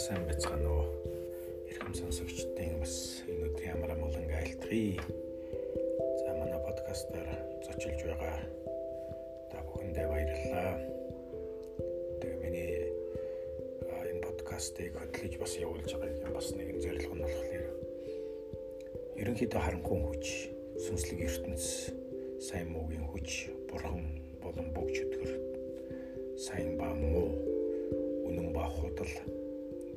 сайн байцгаана уу? Ирхэм сонсогчдын бас энэ өдрийн ямар амгалан айлтгая. За манай подкастаар зочилж байгаа та бүхэндээ баярлалаа. Тэгээ миний энэ подкастыг хөтлөж бас явуулж байгаа юм бас нэгэн зорилго нь болохоор ерөнхийдөө харанхуй хүч, сүнслэг ертөнц, сайн муугийн хүч, бурхан болон бүгд өдгөр сайн ба муу үнэн ба худал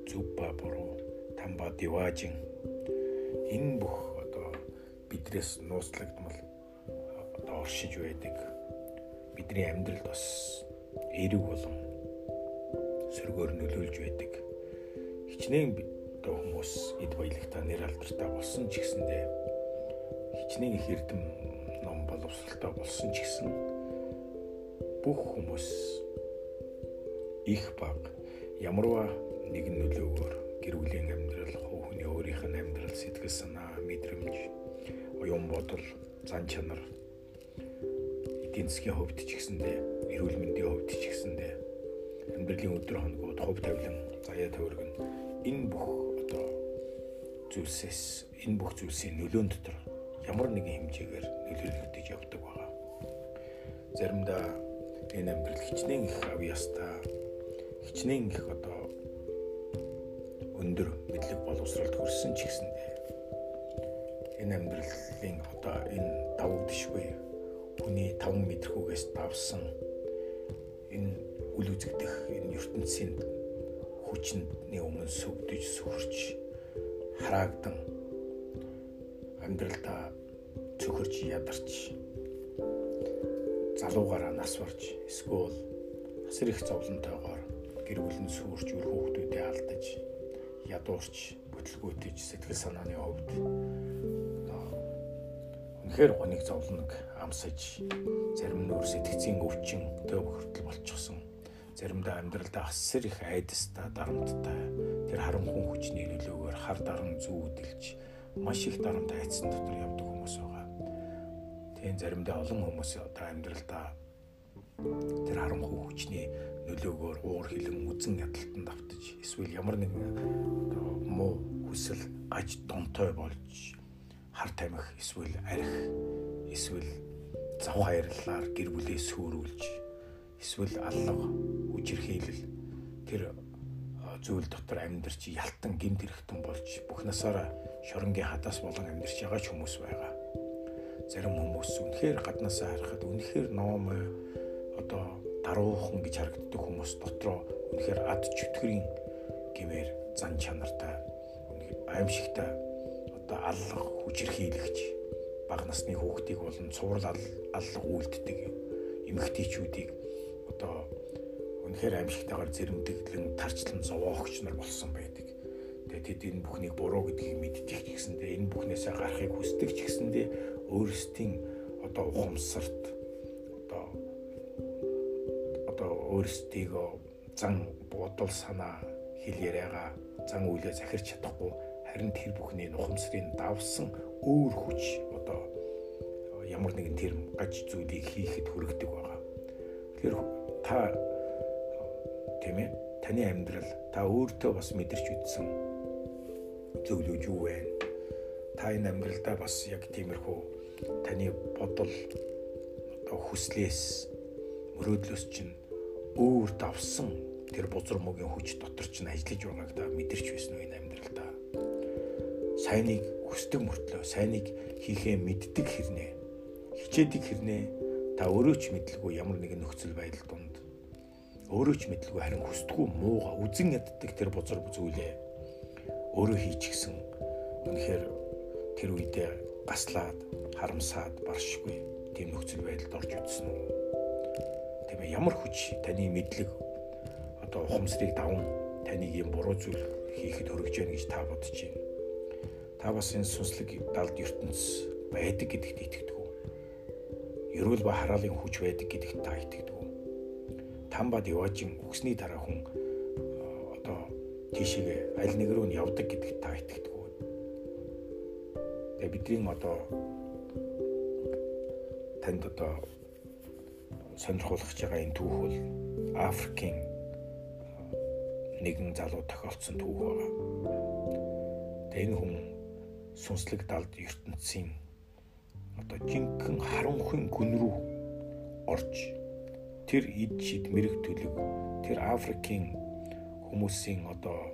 зөв ба буруу. Там ба диважин энэ бүх одоо бидрээс нууцлагдмал одоо оршиж байдаг. Бидний амьдралд бас эерэг болон сөргөөр нөлөөлж байдаг. Хичнээн одоо хүмүүс эд баялагтаа нэр алдартай болсон ч гэсэндээ хичнээн их эрдэм ном боловсралтай болсон ч гэсэн бүх хүмүүс их баг. Ямарваа нэгэн нөлөөгөөр гэр бүлийн амьдрал, хүний өөрийнх нь амьдрал, сэтгэл санаа, мэдрэмж, оюун бодол, зан чанар эдийн засгийн хувьд ч гэсэндээ, эрүүл мэндийн хувьд ч гэсэндээ амьдралын өдөр хоногуд хувь тавилан, заяа төвөрг нь энэ бүх одоо зүйлсээс энэ бүх зүйлсийн нөлөөнд дотор ямар нэгэн хэмжээгээр нөлөөлөгдөж явдаг байгаа. Заримдаа энэ амьдрал хичнээн их авьяастай хичнээн их одоо өндөр мэдлэг боловсролд хүрсэн ч гэсэндээ энэ амьдралын одоо энэ давагдшгүй хүний 5 мэдрэхүүгээс давсан энэ үл үзэгдэх энэ ертөнцийн хүчний өмнө сүгдэж сүрч хараагдан амьдралдаа цөхөрч ядарч залуугаараа нас барж эсвэл асар их зовлонтойгоор гэр бүл нь сүрч үр хүүхдүүдээ алдаж ядуурч бүтлгүүтэж сэтгэл санааны хувьд үнэхээр гоныг зовлоног амсаж зарим нь өөр сэтгцийн өвчин төв хүртэл болчихсон заримдаа амьдралдаа асар их айдастай дарамттай тэр харанхуй хүчний нөлөөгөөр хар дарам зүүдэлж маш их дарамт айдсан дотор явдаг хүмүүс байгаа. Тийм заримдаа олон хүмүүс одоо амьдралдаа тэр харанхуй хүчний нөлөөгөөр уур хилэн үзэн ядалтанд автаж эсвэл ямар нэгэн муу хүсэл аж донтой болж хар тамхи эсвэл арх эсвэл зав хайрлалаар гэр бүлээ сүрүүлж эсвэл алга үжирхийлэл тэр зүйл дотор амьдарч ялтан гинт хэрэгтэн болж бүх насаараа шоронгийн хадаас болон амьдарч байгаа ч хүмүүс байгаа. Зарим хүмүүс үнэхээр гаднаасаа харахад үнэхээр ном одоо даруухан гэж харагддаг хүмүүс дотроо үнэхээр ад чөтгөрийн гэмээр зан чанартай аимшигтай одоо аллах хүчрхийлэгч бага насны хүүхдийг болон цуврал аллах үйлддэг эмэгтэйчүүдийг одоо үнэхээр аимшигтайгаар зэрэмдэглэн тарчлан зовоогч нар болсон байдаг. Тэгээд тэд энэ бүхнийг буруу гэдгийг мэддэг ч гэсэндээ энэ бүхнээсээ гарахыг хүсдэг ч гэсэндээ өөрсдийн одоо ухамсарт өөрсдийгөө зан бодол санаа хэл яриагаа зан үйлээ захирч чадахгүй харин тэр бүхний нухамсрын давсан өөр хүч одоо ямар нэгэн тэр гаж зүйлийг хийхэд хүргэдэг байгаа. Тэгэхээр та тийм ээ таны амьдрал та өөртөө бас мэдэрч үтсэн зөвлөж юу вэ? Та энэ амьдралдаа бас яг тиймэрхүү таны бодол одоо хүслээс мөрөөдлөөс чинь өөр давсан тэр бузар мөгийн хүч дотор ч нь ажиллаж байгааг та мэдэрч байсан энэ амьдралдаа. Сайныг хүсдэг мөртлөө сайныг хийхээ мэддэг хэрнээ. Хичээдэг хэрнээ та өөрөө ч мэдлгүй ямар нэгэн нөхцөл байдал донд өөрөө ч мэдлгүй харин хүсдэггүй мууга үзен яддаг тэр бузар зүйлээ өөрөө хийчихсэн. Үнэхээр тэр үедээ гаслаад харамсаад баршгүй тийм нөхцөл байдалд орж утсан уу? Тийм ээ ямар хүч таны мэдлэг одоо ухамсарыг даван таныг юм буруу зүйл хийхэд хөргөж яана гэж та бодож байна. Та бас энэ сүнслэг далд ертөнц байдаг гэдэгт итгэдэг үү? Ерөөл ба хараалын хүч байдаг гэдэгт та итгэдэг үү? Там бад яваажин өгсний дараа хүн одоо тийшээгээ аль нэг рүү нь явдаг гэдэгт та итгэдэг үү? Тэгээ бидний одоо танд одоо сонирхуулах байгаа энэ түүх бол Африкийн нэгэн залуу тохиолдсон түүх байгаа. Тэгээ энэ хүн сүнслэг далд ертөнцийн одоо жинхэнэ харанхуйн гүн рүү орж тэр ид шид мэрэг төлөв тэр Африкийн хүмүүсийн одоо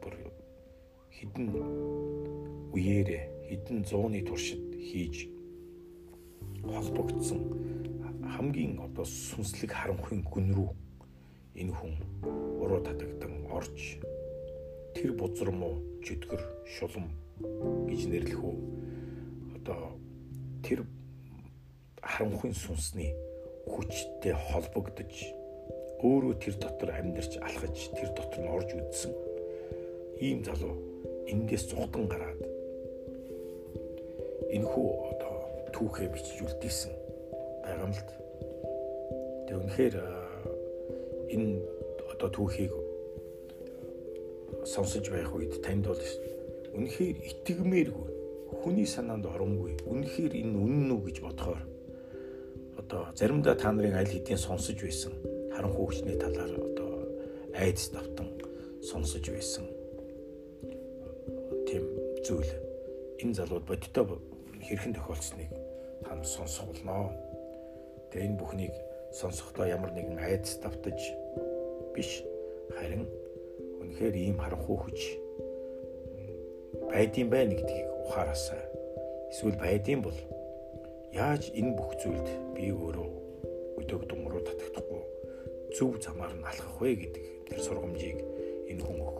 бүр хідэн үеэрээ хідэн зууны туршид хийж холбогдсон хамгийн одоо сүнслэг харанхуйн гүн рүү энэ хүн уруу татагдан орж тэр бузар муу чөтгөр шулам гэж нэрлэх үү? Одоо тэр харанхуйн сүнсний хүчтэй холбогдож өөрөө тэр дотор амьдарч алхаж тэр дотор нь орж үдсэн ийм залуу эндээс зугтан гараад энэхүү одоо түүхээ бичиж үлдээсэн байгаа юм л д. Тэг үнэхээр энэ одоо түүхийг сонсож байх үед танд бол үнэхээр итгэмээргүй хүний санаанд оронгүй үнэхээр энэ үнэн үү гэж бодохоор одоо заримдаа та нарын аль хэдийн сонсож байсан харанхуй хүчний талаар одоо айдас давтан сонсож байсан тийм зүйл энэ залууд бодиттой хэрхэн тохиолдсныг та нар сонсох болно. Тэгээ энэ бүхнийг сонсохдоо ямар нэгэн айдас давтаж биш харин үнэхээр ийм харанхуй хүч байдсан байна гэдгийг ухаараасаа эсвэл байдсан бол яаж энэ бүх зүйлд би өөрөө өдөг дунгруу татагдахгүй зөв замаар нь алхах вэ гэдэг тэр сургамжийг энэ хүн өг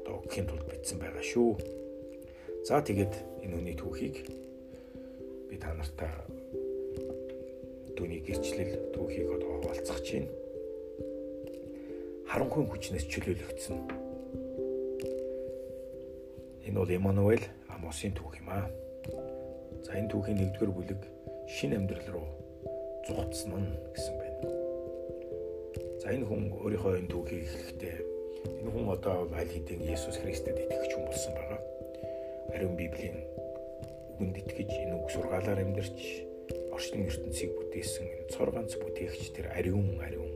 одоо өгөхийн тулд бичсэн байгаа шүү. За тэгээд энэ хүний түүхийг би та нартай түүний гэрчлэл түүхийг одоо хуваалцах чинь харанхуй хүчнээс чөлөөлөгдсөн. Энэ бол Эммануэль Амосын түүх юм аа. За энэ түүхийн нэгдүгээр бүлэг шин амьдрал руу зугтсан нь гэсэн байна. За энэ хүн өөрийнхөө энэ түүхийг эхлэхдээ энэ хүн одоо аль хэдийн Есүс Христэд итгэж хүн болсон байгаа. Ариун Библийн үгэнд итгэж энэ үг сургаалаар амьдарч орчлон ертөнцийг бүтээсэн энэ цор ганц бүтээгч тэр ариун ариун.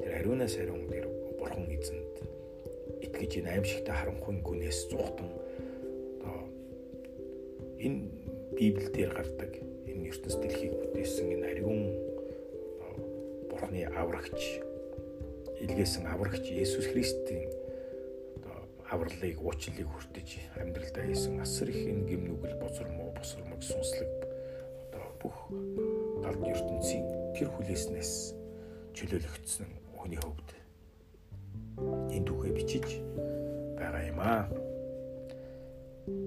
Тэр ариунаас ариун тэр бурхан эзэнд итгэж энэ аимшигтай харанхуй гүнээс зүхтэн одоо энэ Библиэл дээр гардаг энэ ертөнц дэлхийг бүтээсэн энэ ариун бурханы аврагч илгээсэн аврагч Есүс Христийн авралыг уучлалыг хүртэж амьдралдаа хийсэн асар их энэ гим нүгэл бозор муу босромог сүнслэг бүх галд ертөнцийн тэр хүлээснээс чөлөөлөгдсөн хүний хөвд энэ түүхээ бичиж байгаа юм аа.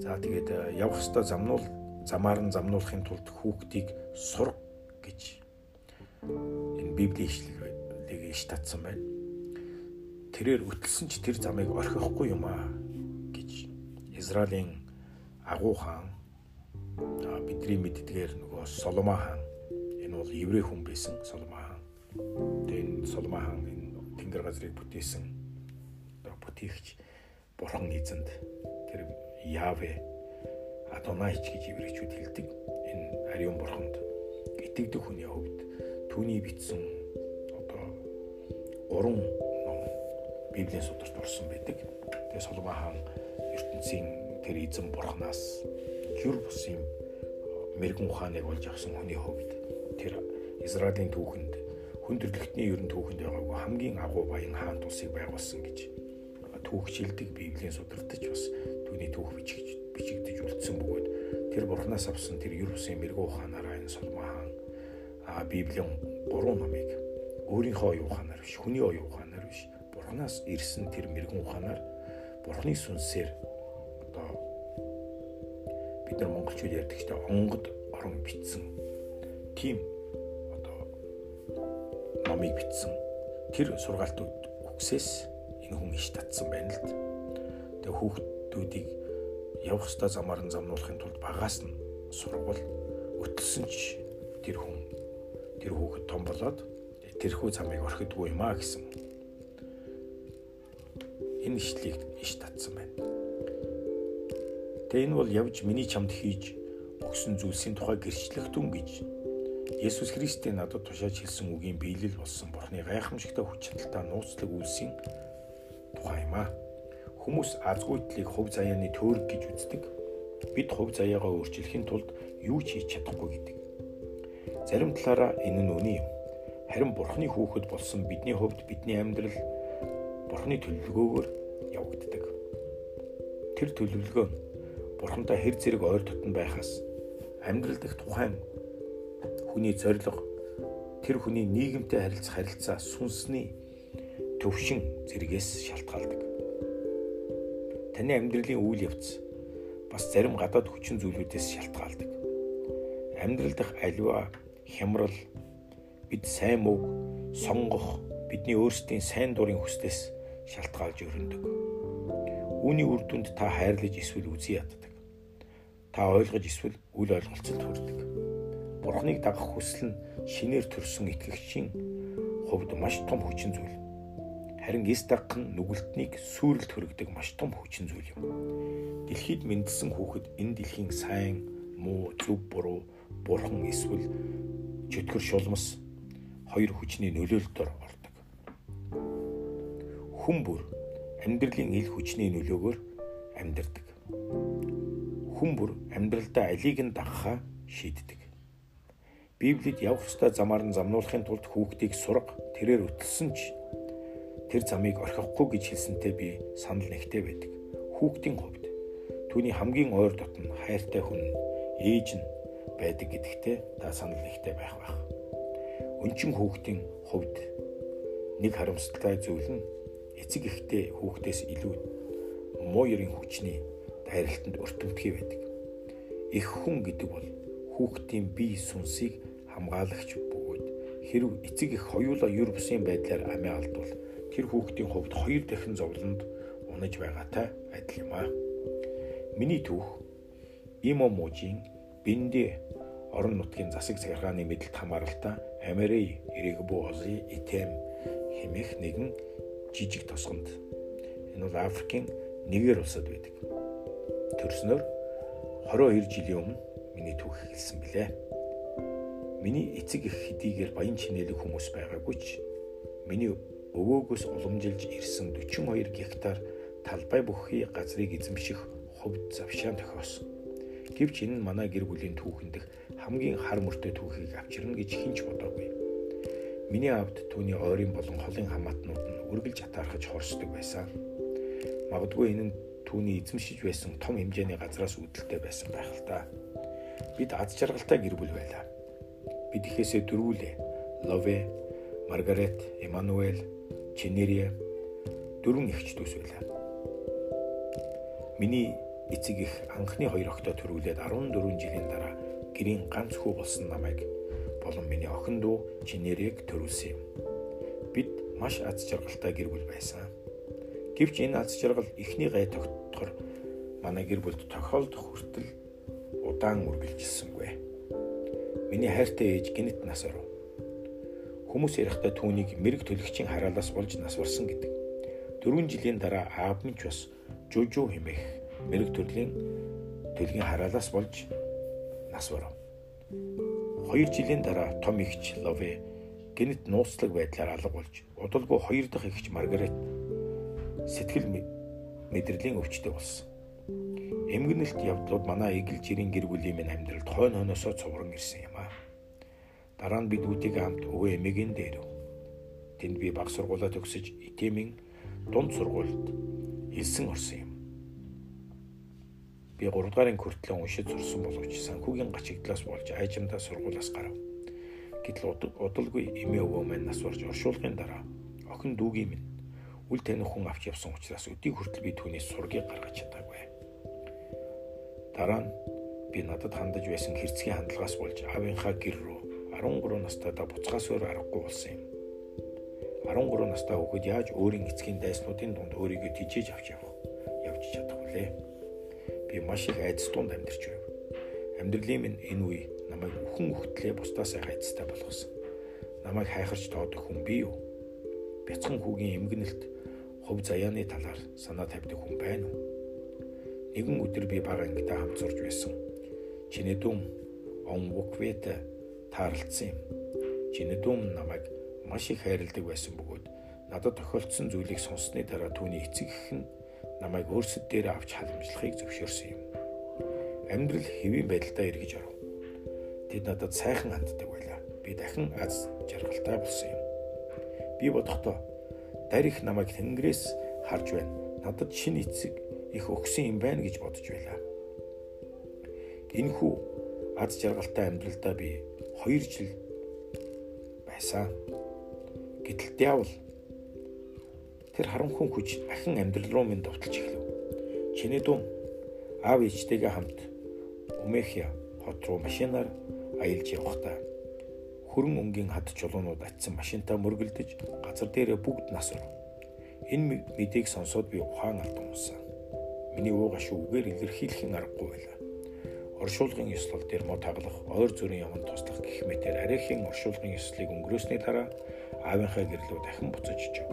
За тэгээд э, явах ёстой замнуул замаар нь замнуулахын тулд хүүхдийг сурах гэж энэ библийн ишлэгийг иш татсан байна тэрээр үтэлсэн ч тэр замыг орхихгүй юм аа гэж Израилийн агуу хаан бидний мэддгээр нөгөө Соломон хаан энэ бол еврей хүн байсан Соломон хаан. Тэгээ энэ Соломон хаан энэ тэнгэр газрыг бүтээсэн бүтээгч бурхан эзэнд тэр Яве Адонайч гэж еврейчүүд хэлдэг. Энэ ариун бурханд итгэдэг хүний хувьд түүний бичсэн одоо гурван Библийн сударт орсон байдаг. Тэгээ Соломон хаан ертөнцийн тэр эзэн бурхнаас юр бус юм мэрэгэн ухааныг олж авсан хүний хувьд тэр Израилийн түүхэнд хүндрэлтний ерөн түүхэнд байгаагүй хамгийн агуу баян хаан тусыг байгуулсан гэж. Түүхчилдэг Библийн судартаж бас түүний түүх бичиж бичигдэж үлдсэн бөгөөд тэр бурхнаас авсан тэр юр бусын мэрэгэн ухаанаараа энэ Соломон хаан а Библийн гурван номыг өөрийнхөө оюун ухаанаар биш хүний оюун ухаанаар биш Бурханаас ирсэн тэр мэрэгэн ухаанаар Бурханы сүнсээр бид нар монголчууд ярьдагчтай онгод орон битсэн тийм одоо номыг битсэн тэр сургаалтууд үгсээс энэ хүн иш татсан байна л д. Тэгээ хүүхдүүдийг явах ёстой замаар нь замнуулахын тулд багаас нь сургуул өтөлсөн ч тэр хүн тэр хүүхэд том болоод тэрхүү замыг орхидгүй юм а гэсэн энэ ишлийг иш татсан байна. Тэгээ энэ бол явж миний чамд хийж өгсөн зүйлсийн тухай гэрчлэх дүн гэж Есүс Христийн надад тушааж хэлсэн үгийн биелэл болсон Бурхны гайхамшигтай хүч чадалтай нууцлаг үлсийн тухай юм аа. Хүмүүс азгүйтлийг хувь заяаны төөрөг гэж үздэг. Бид хувь заяагаа өөрчлөхийн тулд юу ч хийж чадахгүй гэдэг. Зарим талаараа энэ нь үний юм. Харин Бурхны хүүхэд болсон бидний хувьд бидний амьдрал Бурхны төлөвлөгөөгөөр явагддаг. Тэр төлөвлөгөө нь Бурхантай хэр зэрэг ойр дотн байхаас амьдрал дэх тухайн хүний зориг тэр хүний нийгэмтэй харилцах харилцаа сүнсний төвшин зэрэгээс шалтгаалдаг. Таны амьдралын үйл явц бас зарим гадаад хүчин зүйлүүдээс шалтгаалдаг. Амьдрал дах аливаа хямрал бид сайн мөг сонгох бидний өөрсдийн сайн дурын хүслээс шалтгаалж өрнөдөг. Үүний үр дүнд та хайрлаж эсвэл үзий яддаг. Та ойлгож эсвэл үл ойлголцолд хүрдэг. Бурхныг дагах хүсэл нь шинээр төрсөн итгэгчийн хувьд маш том хүчин зүйл. Харин эс дагах нь нүгэлтнийг сүрэлт хүргэдэг маш том хүчин зүйл юм. Дэлхийд мэндэлсэн хүүхэд энэ дэлхийн сайн, муу, зөв, буруу, бурхан эсвэл чөтгөр шулмас хоёр хүчний нөлөөлөлтөөр ордог. Хүн бүр амьдралын ил хүчний нөлөөгөөр амьдардаг. Хүн бүр амьдралдаа алийг нь дагахаа шийддэг. Библиэд явах ёстой замаар нь замнуулахын тулд хүүхдийг сурга тэрээр өтөлсөн ч тэр замыг орхихгүй гэж хэлсэнтэй би санал нэгтэй байдаг. Хүүхдийн хувьд түүний хамгийн ойр дотн хайртай хүн ээж нь байдаг гэдэгтээ та санал нэгтэй байх байх. Өнчин хүүхдийн хувьд нэг харамсалтай зүйл нь эцэг эхтэй хүүхдээс илүү муу ерийн хүчний дайралтанд өртөмтгий байдаг. Их хүн гэдэг бол хүүхдийн бие сүнсийг хамгаалагч бөгөөд хэрв эцэг их хоёулаа юр бусын байдлаар амиа алдвал тэр хүүхдийн хувьд хоёр дахин зовлонд унаж байгаатай адил юм аа. Миний түүх Имо мужийн бинди орон нутгийн засаг захиргааны мэдлэлт хамааралтай Амерей Ирэгбози Итэм хэмээх нэгэн жижиг тосгонд энэ бол Африкийн нэгэр улсад байдаг. Төрснөөр 22 жилийн өмнө миний түүх эхэлсэн билээ. Миний эцэг их хэдийгээр баян чинэлэг хүмүүс байгаагүй ч миний өвөөгөөс уламжилж ирсэн 42 гектар талбай бүхий газрыг эзэмших хувьд завшаан тохиосон. Гэвч энэ нь манай гэр бүлийн түүхэндх хамгийн хар мөртэй түүхийг авчирна гэж хинч бодоогүй. Миний авд түүний ойрын болон холын хамаатнууд нь үргэлж атаархаж хорсдог байсан. Магадгүй энэ нь түүний эзэмшиж байсан том хэмжээний газраас үүдэлтэй байсан байх л та. Бид аз жаргалтай гэр бүл байлаа бид ихээсээ дөрвүүлээ. Лове, Маргарет, Эммануэль, Чинерия дөрвөн эгч дүүс байлаа. Миний эцэг их анхны хоёр охидоо төрүүлээд 14 жилийн дараа гэрийн ганц хүү болсон намайг болон миний охин дүү Чинерийг төрүүлсэн юм. Бид маш аз жаргалтай гэр бүл байсан. Гэвч энэ аз жаргал эхний гай тогтохоор манай гэр бүлд тохиолдох хүртэл удаан үргэлжилсэнгүй. Миний хайртай ээж гинэт нас оров. Хүмүүс ярихдаа түүнийг мэрэг төлөгчийн хараалаас болж нас барсан гэдэг. Дөрвөн жилийн дараа аав минь ч бас жужуу хэмээх мэрэг төрлийн төлгийн хараалаас болж нас барав. Хоёр жилийн дараа том ихч Лове гинэт нууцлаг байдлаар алга болж удалгүй хоёр дахь ихч Маргарет сэтгэл мэдрэлийн өвчтөй болсон. Эмгэнэлт явдлууд манай эгэл жирийн гэр бүлийн минь амьдралд хойно хойноосоо цувран ирсэн юм аа. Дараа нь бид үүдийг хамт өвөө эмээгийн дээр. Тэнд би баг сургуулаа төгсөж итэмийн дунд сургуульд элсэн орсон юм. Би 3 дугаарын хүртлэн уншиж сурсан боловч санхүүгийн гачигдлаас болж айжмдаа сургуулаас гарав. Гэтэл удалгүй эмээ өвөө маань нас барж оршуулгын дараа охин дүүгийн минь үл таних хүн авч явсан учраас өдийг хүртэл би түүнээс сургийг гаргаж чадаагүй. Дараа нь би надад хандаж байсан хэрцгий хандлагаас болж аавынхаа гэр рүү 13 настайдаа буцахаас өөр аргагүй болсон юм. 13 настай хүүхэд яаж өөрийн эцгийн дайснуудын дунд өөрийгөө тижээж авч явах явж чадах вүлээ. Би маш их айдас дунд амьдарч байв. Амьдралын минь энэ үе намайг өхөн өгтлээ бусдаас айдастай болгосон. Намайг хайхарч тоодох хүн би юу? Бяцхан хүүгийн эмгэнэлт хувь заяаны талаар санаа тавьдаг хүн байна уу? Нэгэн өдөр би бага ангидаа хамт сурж байсан. Чинэдүн он Вуквет таарлцсан юм. Чинэдүн намайг маш их хайрладаг байсан бөгөөд надад тохиолдсон зүйлийг сонссны дараа түүний эцэг эх нь намайг өөрсөд дээр авч халамжлахыг зөвшөөрсөн юм. Амьдрал хэвийн байдалтай эргэж оров. Тэд надад сайхан ханддаг байлаа. Би дахин аз жаргалтай болсон юм. Би бодохдоо дарих намайг тэнгэрээс харж байна. Надад шинэ эцэг их өгсөн юм байна гэж бодож байлаа. Энэхүү аз жаргалтай амьдралдаа би 2 жил байсан. Гэтэл диавол тэр харанхуй хүч ахин амьдрал руу минь довтолж эхлэв. Чиний дун аав ээжтэйгээ хамт Умехия хот руу машинаар аялж явхдаа хөрөн өнгийн хад чулуунууд атсан машинтаа мөргөлдөж газар дээрээ бүгд нас оров. Энэ мэдээг сонсоод би ухаан алдан унсан. Миний ууга шүү үгээр илэрхийлэх аргагүй байлаа оршуулгын ёслол дээр мод хаглах, ойр зүрийн яманд туслах гэх мэтээр арайхийн оршуулгын ёслолыг өнгөрөөсний дараа аавынхаа гэрлүү дахин буцаж ичв.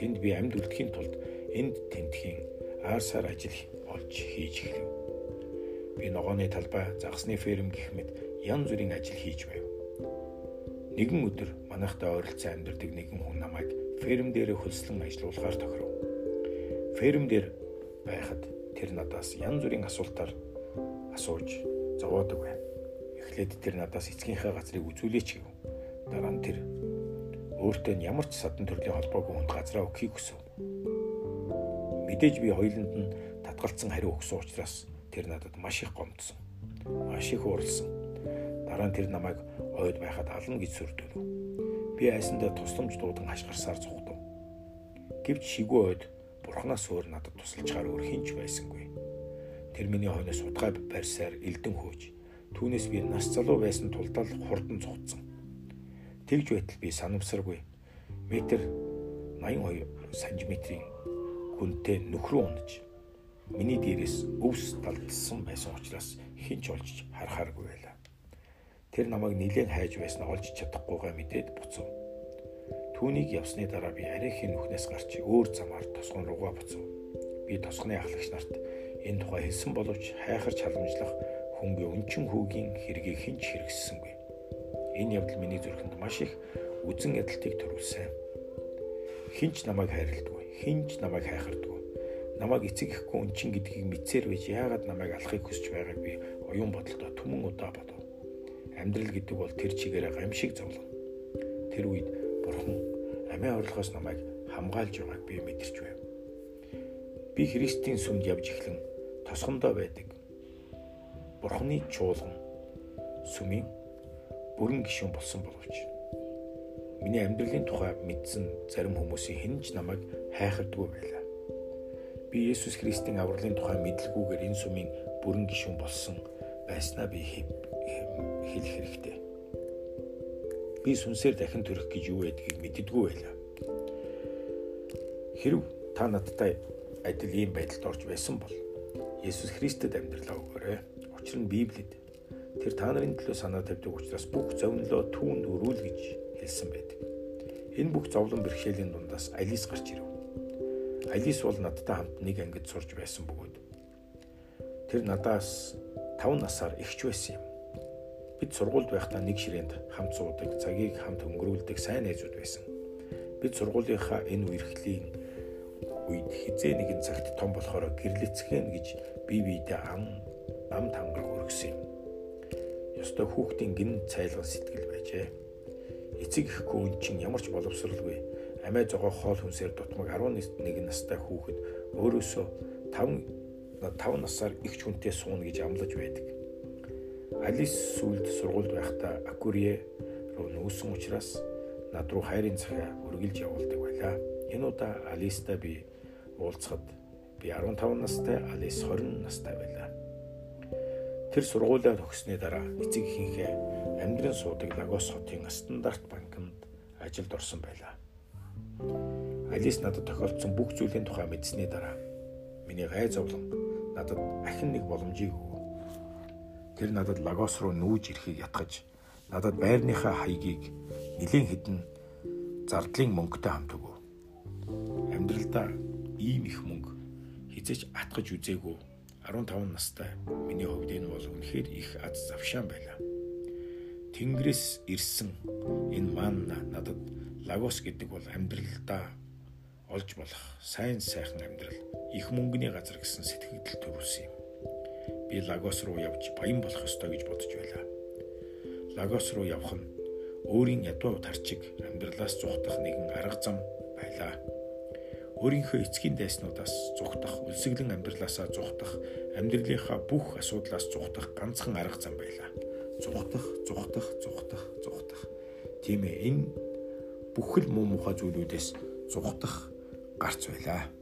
Тэнд би амьд үлдэхийн тулд энд тентхийн аарсаар ажил олж хийж эхлэв. Би ногооны талбай, загсны ферм гэх мэт янз бүрийн ажил хийж байв. Нэгэн өдөр манайхтай ойролцоо амьдардаг нэгэн хүн намайг ферм дээр хөлслөн ажилуулахаар тохиров. Ферм дээр байхад тэр надаас янз бүрийн асуултаар асууж зовоодог байна. Эхлээд тэр надаас эцгийнхээ газрыг үзүүлээч гэв. Дараа нь тэр өөртөө ямар ч садан төрлийн холбоогүй хүнд газраа өгөхийг хүсв. Мэдээж би хоёуланд нь татгалцсан хариу өгсөн учраас тэр надад маш их гомдсон. Маш их уралсан. Дараа нь тэр намайг ойд байхад ална гэж сүрдүүлв. Би айсандаа тусламж дуудан хашгирсаар зугтав. Гэвч шигүү ойд бурхнаас өөр надад тусалж чаар өөр хинч байсангүй. Тэр миний хойноос утгаа барьсаар элдэн хөөж түүнээс би нас залуу байсан тулдал хурдан цугцсан. Тэгж байтал би санамсаргүй метр 82 см-ийн хүнтэй нөхрөө унаж миний дээрээс өвс далдсан байсан учраас хинч олж харахааргүй байлаа. Тэр намайг нилээн хайж байснаа олж чадахгүйгаа мэдээд буцав. Түүнийг явсны дараа би арайхийн нүхнээс гарч өөр замаар тосгон руугаа буцав. Би тосгоны ахлагч нарт энэ тухай хэлсэн боловч хайхарч халамжлах хүнгийн өнчин хүүгийн хэргийг хинч хэрэгссэнгүй. Энэ явдал миний зүрхэнд маш их үзэн ядалтыг төрүүлсэн. Хинч намайг хайрладгүй, хинч намайг хайхардгүй. Намайг эцэг ихгүй өнчин гэдгийг мэдсээр байж яагаад намайг алахыг хүсэж байгааг би оюун бодолдоо түмэн удаа бодов. Амьдрал гэдэг бол тэр чигээрээ гамшиг зовлон. Тэр үед бурхан амиа орлогоос намайг хамгаалж байгааг би мэдэрч байв. Би Христийн сүмд явж эхлэн тосгондоо байдаг. Бурхны чуулган сүмийн бүрэн гишүүн болсон боловч миний амьдралын тухай мэдсэн зарим хүмүүсийн хинж намайг хайхардгүй байлаа. Би Есүс Христийн авралын тухай мэдлгүйгээр энэ сүмийн бүрэн гишүүн болсон байснаа би хэлэх хэрэгтэй. Би сүнсээр дахин төрөх гэж юу байдгийг мэддэггүй байлаа. Хэрв та надтай адил ийм байдалд орж байсан бол Есүс Христэд амьдралаа өгөөрэй. Учир нь Библиэд тэр та нарын төлөө санаа тавьдаг учраас бүх зовнилоо түүнд өрүүл гэж хэлсэн байдаг. Энэ бүх зовлон бэрхшээлийн дундаас Алис гарч ирэв. Алис бол надтай хамт нэг ангид сурж байсан бөгөөд тэр надаас 5 насаар ихч байсан юм. Бид сургуульд байхдаа нэг ширээнд хамт суудаг, цагийг хамт өнгөрүүлдэг сайн найзууд байсан. Бид сургуулийнхаа энэ үерхлийн үед хизээ нэгэн цагт том болохоор гэрлэцгэн гэж бие биедээ ам ам тангараг өргөсөн юм. Ёстой хүүхдийн гин цайлган сэтгэл байжээ. Эцэг ихгүй өн чин ямар ч боловсралгүй амиа зогоо хоол хүнсээр дутмаг 11 настай хүүхэд өөрөөсөө 5 5 насаар ихч хүнтэй сууна гэж амлаж байдаг. Алис сүлд сургуульд байхдаа Акурье руу нүүсэн учраас над руу хайрын захиа өргөлж явуулдаг байлаа. Энэ удаа Алиста би уулзахад би 15 настай, Алис 20 настай байлаа. Тэр сургуулиа төгссөний дараа эцэг ихийнхээ амьдран суудаг Лагос хотын стандарт банкнд ажилд орсон байлаа. Алис надад тохиолдсон бүх зүйлийн тухай мэдсэний дараа миний гай зовлон надад ахин нэг боломжийг өгөв. Тэр надад Лагос руу нүүж ирэхийг ятгаж надад байрныхаа хаягийг нэлийн хідэн зардлын мөнгөтэй хамт өгөв. Амьдралдаа ийм их мөнгө хизэж атгаж үзээгүй 15 настай миний хувьд энэ бол үнэхээр их аз завшаан байлаа. Тэнгэрээс ирсэн энэ манна надад Лагос гэдэг бол амьдралдаа олж болох сайн сайхан амьдрал, их мөнгөний газар гэсэн сэтгэгдэл төрүүлсэн юм. Би Лагос руу явж баян болох ёстой гэж бодож байлаа. Лагос руу явах нь өөрийн ядуу тарчиг амьдралаас зугтах нэгэн арга зам байлаа. Өөрийнхөө эцгийн дайснуудаас зугтах, үлсгэлэн амьдралаасаа зугтах, амьдралынхаа бүх асуудлаас зугтах ганцхан арга зам байлаа. Зугтах, зугтах, зугтах, зугтах. Тийм ээ энэ бүхэл муу мухай зүйлүүдээс зугтах гарц байлаа.